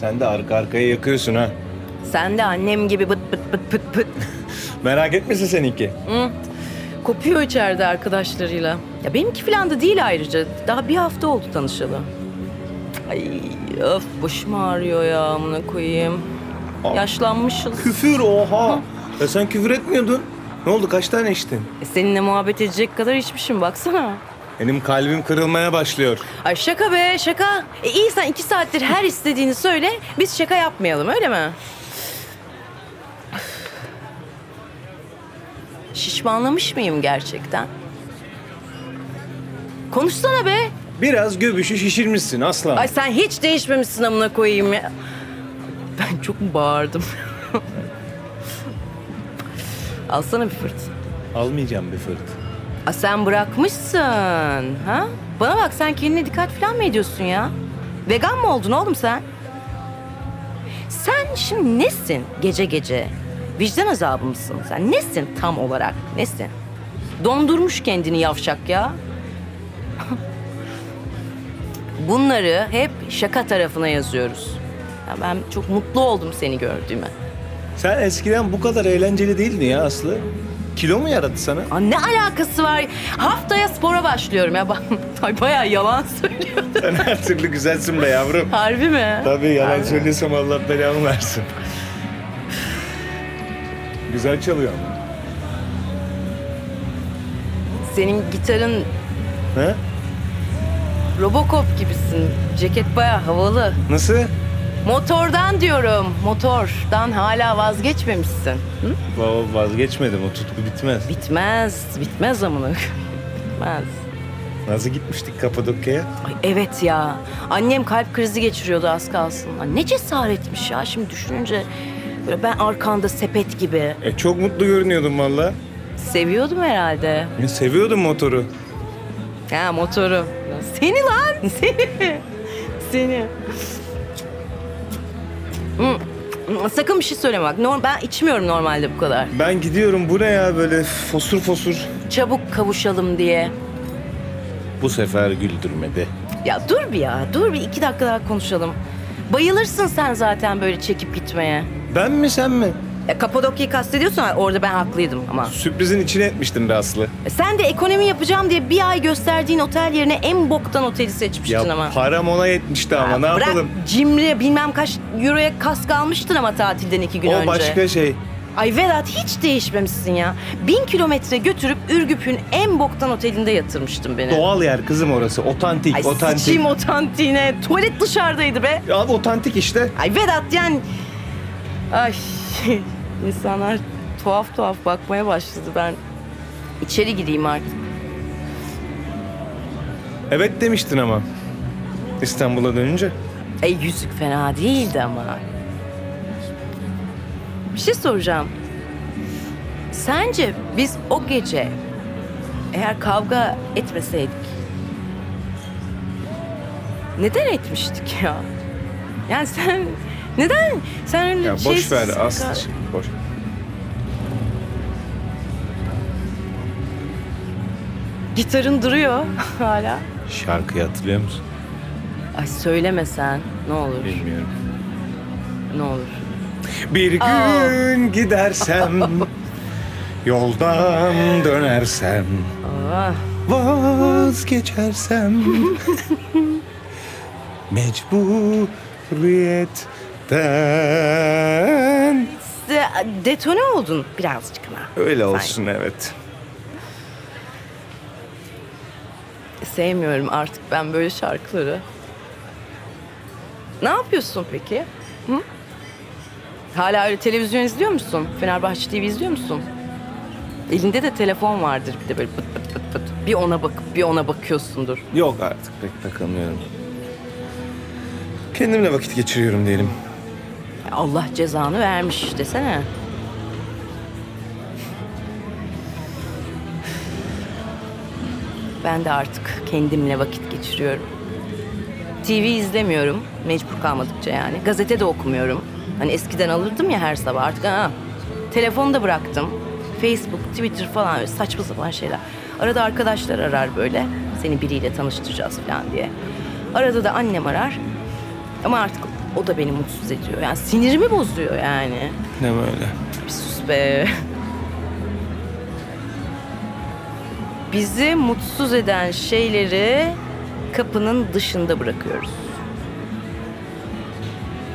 Sen de arka arkaya yakıyorsun ha. Sen de annem gibi bıt bıt bıt pıt pıt. Merak etmesin seninki. Kopuyor içeride arkadaşlarıyla. Ya benimki falan da değil ayrıca. Daha bir hafta oldu tanışalı. Ay öf başım ağrıyor ya amına koyayım. Aa. Yaşlanmışız. Küfür oha. Ya sen küfür etmiyordun. Ne oldu kaç tane içtin? E, seninle muhabbet edecek kadar içmişim baksana. Benim kalbim kırılmaya başlıyor. Ay şaka be şaka. E iyi sen iki saattir her istediğini söyle. Biz şaka yapmayalım öyle mi? Şişmanlamış mıyım gerçekten? Konuşsana be. Biraz göbüşü şişirmişsin aslan. Ay sen hiç değişmemişsin amına koyayım ya. Ben çok mu bağırdım? Alsana bir fırt. Almayacağım bir fırt. Aa, sen bırakmışsın. Ha? Bana bak sen kendine dikkat falan mı ediyorsun ya? Vegan mı oldun oğlum sen? Sen şimdi nesin gece gece? Vicdan azabı mısın sen? Nesin tam olarak? Nesin? Dondurmuş kendini yavşak ya. Bunları hep şaka tarafına yazıyoruz. Ya ben çok mutlu oldum seni gördüğüme. Sen eskiden bu kadar eğlenceli değildin ya Aslı. Kilo mu yaradı sana? Aa, ne alakası var? Haftaya spora başlıyorum ya. Ay bayağı yalan söylüyor. Sen her türlü güzelsin be yavrum. Harbi mi? Tabii yalan Harbi. söylesem Allah belamı versin. Güzel çalıyor ama. Senin gitarın He? Robocop gibisin. Ceket bayağı havalı. Nasıl? Motordan diyorum. Motordan hala vazgeçmemişsin. Hı? Va- Vazgeçmedim o tutku bitmez. Bitmez. Bitmez amına. Bitmez. Nasıl gitmiştik Kapadokya'ya? Ay evet ya. Annem kalp krizi geçiriyordu az kalsın. Ay ne cesaretmiş ya şimdi düşününce. Böyle ben arkanda sepet gibi. E çok mutlu görünüyordun valla. Seviyordum herhalde. E, seviyordum motoru. Ha motoru. Seni lan. Seni. Seni. Hı, Sakın bir şey söyleme bak. Norm ben içmiyorum normalde bu kadar. Ben gidiyorum bu ne ya böyle fosur fosur. Çabuk kavuşalım diye. Bu sefer güldürmedi. Ya dur bir ya. Dur bir iki dakika daha konuşalım. Bayılırsın sen zaten böyle çekip gitmeye. Ben mi sen mi? Ya Kapadokya'yı kastediyorsun orada ben haklıydım ama. Sürprizin içine etmiştin be Aslı. E Sen de ekonomi yapacağım diye bir ay gösterdiğin otel yerine en boktan oteli seçmiştin Ya ama. param ona yetmişti ama ne bırak yapalım? cimri bilmem kaç euroya kask almıştın ama tatilden iki gün O önce. başka şey. Ay Vedat hiç değişmemişsin ya. Bin kilometre götürüp Ürgüp'ün en boktan otelinde yatırmıştın beni. Doğal yer kızım orası. Otantik, Ay otantik. sıçayım otantiğine. Tuvalet dışarıdaydı be. Ya otantik işte. Ay Vedat yani... Ay insanlar tuhaf tuhaf bakmaya başladı. Ben içeri gideyim artık. Evet demiştin ama. İstanbul'a dönünce. Ey yüzük fena değildi ama. Bir şey soracağım. Sence biz o gece eğer kavga etmeseydik neden etmiştik ya? Yani sen neden sen öyle Ya boş şeysiz- ver Aslı. Boş. Gitarın duruyor hala. Şarkıyı hatırlıyor musun? Ay söyleme sen. Ne olur. Bilmiyorum. Ne olur. Bir gün gidersem Yoldan dönersem Vazgeçersem Mecburiyetten size detone oldun birazcık ama. Öyle olsun evet. Sevmiyorum artık ben böyle şarkıları. Ne yapıyorsun peki? Hı? Hala öyle televizyon izliyor musun? Fenerbahçe TV izliyor musun? Elinde de telefon vardır bir de böyle pıt pıt pıt pıt. Bir ona bakıp bir ona bakıyorsundur. Yok artık pek takılmıyorum. Kendimle vakit geçiriyorum diyelim. Allah cezanı vermiş desene. Ben de artık kendimle vakit geçiriyorum. TV izlemiyorum. Mecbur kalmadıkça yani. Gazete de okumuyorum. Hani eskiden alırdım ya her sabah artık ha. Telefonu da bıraktım. Facebook, Twitter falan öyle saçma sapan şeyler. Arada arkadaşlar arar böyle. Seni biriyle tanıştıracağız falan diye. Arada da annem arar. Ama artık O da beni mutsuz ediyor. Yani sinirimi bozuyor yani. Ne böyle? Bir sus be. Bizi mutsuz eden şeyleri kapının dışında bırakıyoruz.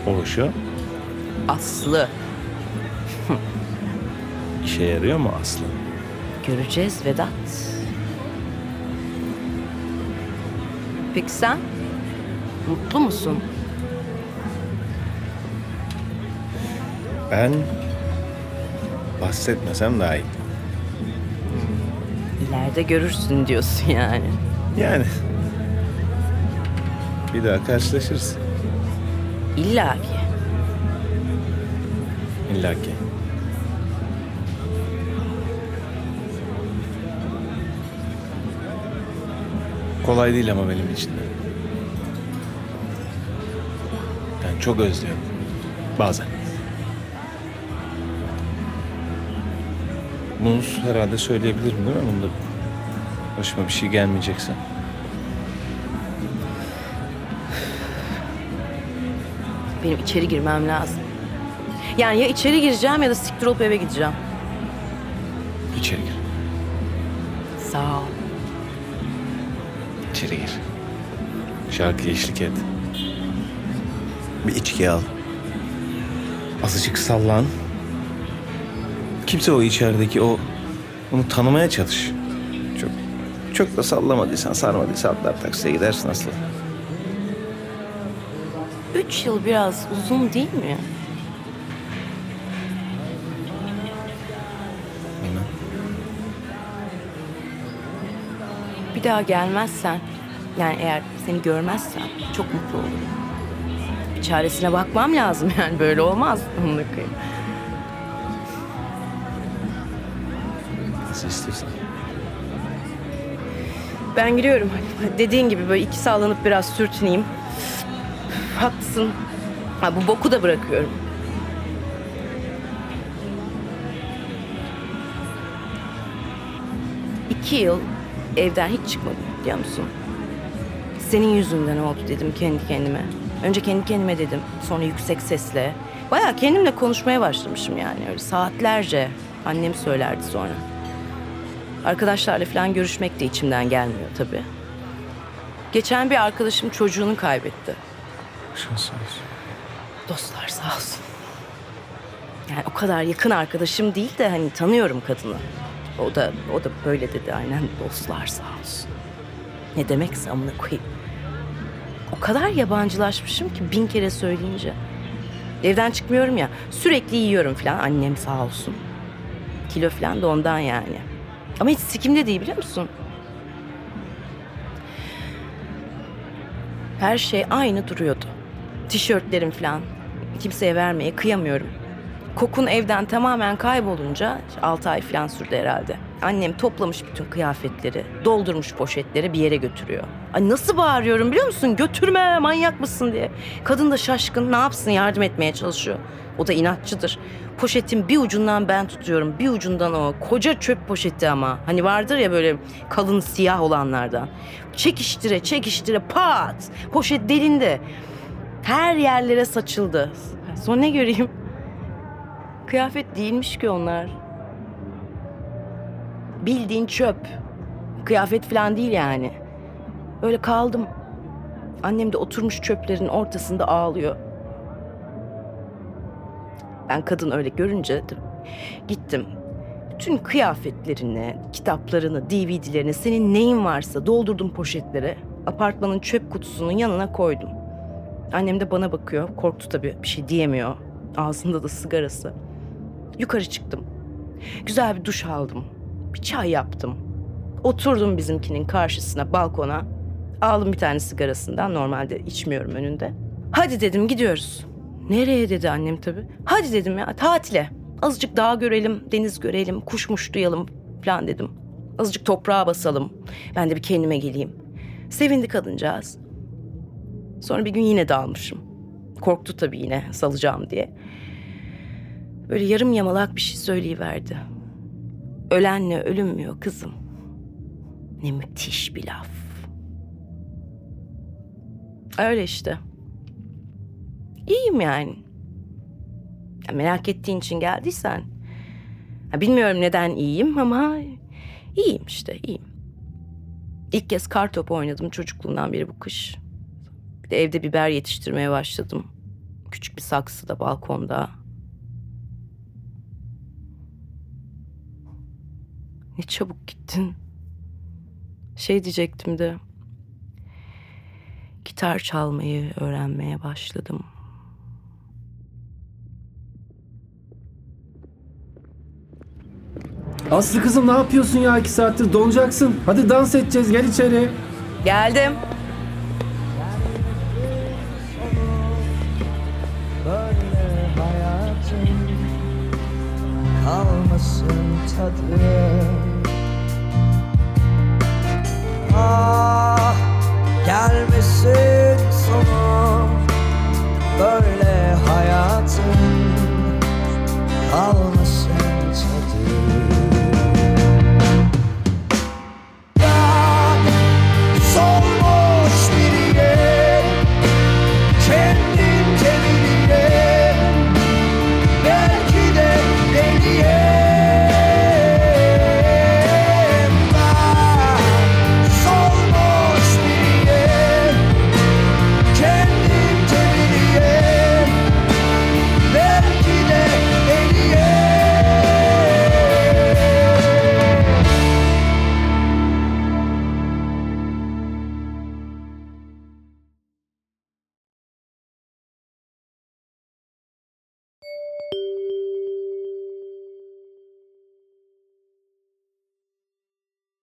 Oluşuyor. Aslı. İşe yarıyor mu Aslı? Göreceğiz Vedat. Peki sen? Mutlu musun? Ben bahsetmesem daha iyi. İleride görürsün diyorsun yani. Yani. Bir daha karşılaşırız. İlla ki. İlla ki. Kolay değil ama benim için de. Ben çok özlüyorum. Bazen. Bunu herhalde söyleyebilirim değil mi? Bunda başıma bir şey gelmeyecekse. Benim içeri girmem lazım. Yani ya içeri gireceğim ya da siktir olup eve gideceğim. İçeri gir. Sağ ol. İçeri gir. Şarkıya eşlik et. Bir içki al. Azıcık sallan. Kimse o içerideki o onu tanımaya çalış. Çok çok da sallamadıysan, sarmadıysan atlar taksiye gidersin aslı. Üç yıl biraz uzun değil mi? Bilmem. Bir daha gelmezsen, yani eğer seni görmezsem çok mutlu olurum. Bir çaresine bakmam lazım yani böyle olmaz. Onu da koyayım. Nasıl istiyorsan. Ben giriyorum. Dediğin gibi böyle iki sallanıp biraz sürtüneyim. Haklısın. Ha, bu boku da bırakıyorum. İki yıl evden hiç çıkmadım biliyor musun? Senin yüzünden oldu dedim kendi kendime. Önce kendi kendime dedim. Sonra yüksek sesle. Bayağı kendimle konuşmaya başlamışım yani. Öyle saatlerce. Annem söylerdi sonra. Arkadaşlarla falan görüşmek de içimden gelmiyor tabii. Geçen bir arkadaşım çocuğunu kaybetti. Şans olsun. Dostlar sağ olsun. Yani o kadar yakın arkadaşım değil de hani tanıyorum kadını. O da o da böyle dedi aynen dostlar sağ olsun. Ne demekse amına koyayım. O kadar yabancılaşmışım ki bin kere söyleyince. Evden çıkmıyorum ya sürekli yiyorum falan annem sağ olsun. Kilo falan da ondan yani. Ama hiç sikimde değil biliyor musun? Her şey aynı duruyordu. Tişörtlerim falan. Kimseye vermeye kıyamıyorum. Kokun evden tamamen kaybolunca 6 ay falan sürdü herhalde. Annem toplamış bütün kıyafetleri, doldurmuş poşetleri bir yere götürüyor. Ay nasıl bağırıyorum biliyor musun? Götürme manyak mısın diye. Kadın da şaşkın ne yapsın yardım etmeye çalışıyor. O da inatçıdır. Poşetin bir ucundan ben tutuyorum, bir ucundan o. Koca çöp poşeti ama. Hani vardır ya böyle kalın siyah olanlardan. Çekiştire çekiştire pat. Poşet delindi. Her yerlere saçıldı. Sonra ne göreyim? Kıyafet değilmiş ki onlar. Bildiğin çöp. Kıyafet falan değil yani. Öyle kaldım. Annem de oturmuş çöplerin ortasında ağlıyor. Ben kadın öyle görünce gittim. Bütün kıyafetlerini, kitaplarını, DVD'lerini, senin neyin varsa doldurdum poşetlere. Apartmanın çöp kutusunun yanına koydum. Annem de bana bakıyor. Korktu tabii bir şey diyemiyor. Ağzında da sigarası. Yukarı çıktım. Güzel bir duş aldım. Bir çay yaptım. Oturdum bizimkinin karşısına balkona. Aldım bir tane sigarasından. Normalde içmiyorum önünde. Hadi dedim gidiyoruz. Nereye dedi annem tabii. Hadi dedim ya tatile. Azıcık dağ görelim, deniz görelim, kuşmuş duyalım falan dedim. Azıcık toprağa basalım. Ben de bir kendime geleyim. Sevindi kadıncağız. Sonra bir gün yine dalmışım. Korktu tabii yine salacağım diye. Böyle yarım yamalak bir şey söyleyiverdi. Ölenle ölünmüyor kızım. Ne müthiş bir laf. Öyle işte. iyiyim yani. Ya merak ettiğin için geldiysen. Ya bilmiyorum neden iyiyim ama iyiyim işte iyiyim. İlk kez kar topu oynadım çocukluğumdan beri bu kış. Bir de evde biber yetiştirmeye başladım. Küçük bir saksıda balkonda. Ne çabuk gittin. Şey diyecektim de. Gitar çalmayı öğrenmeye başladım. Aslı kızım ne yapıyorsun ya iki saattir donacaksın. Hadi dans edeceğiz gel içeri. Geldim. Kalmasın tadı Ah gelmesin sonu Böyle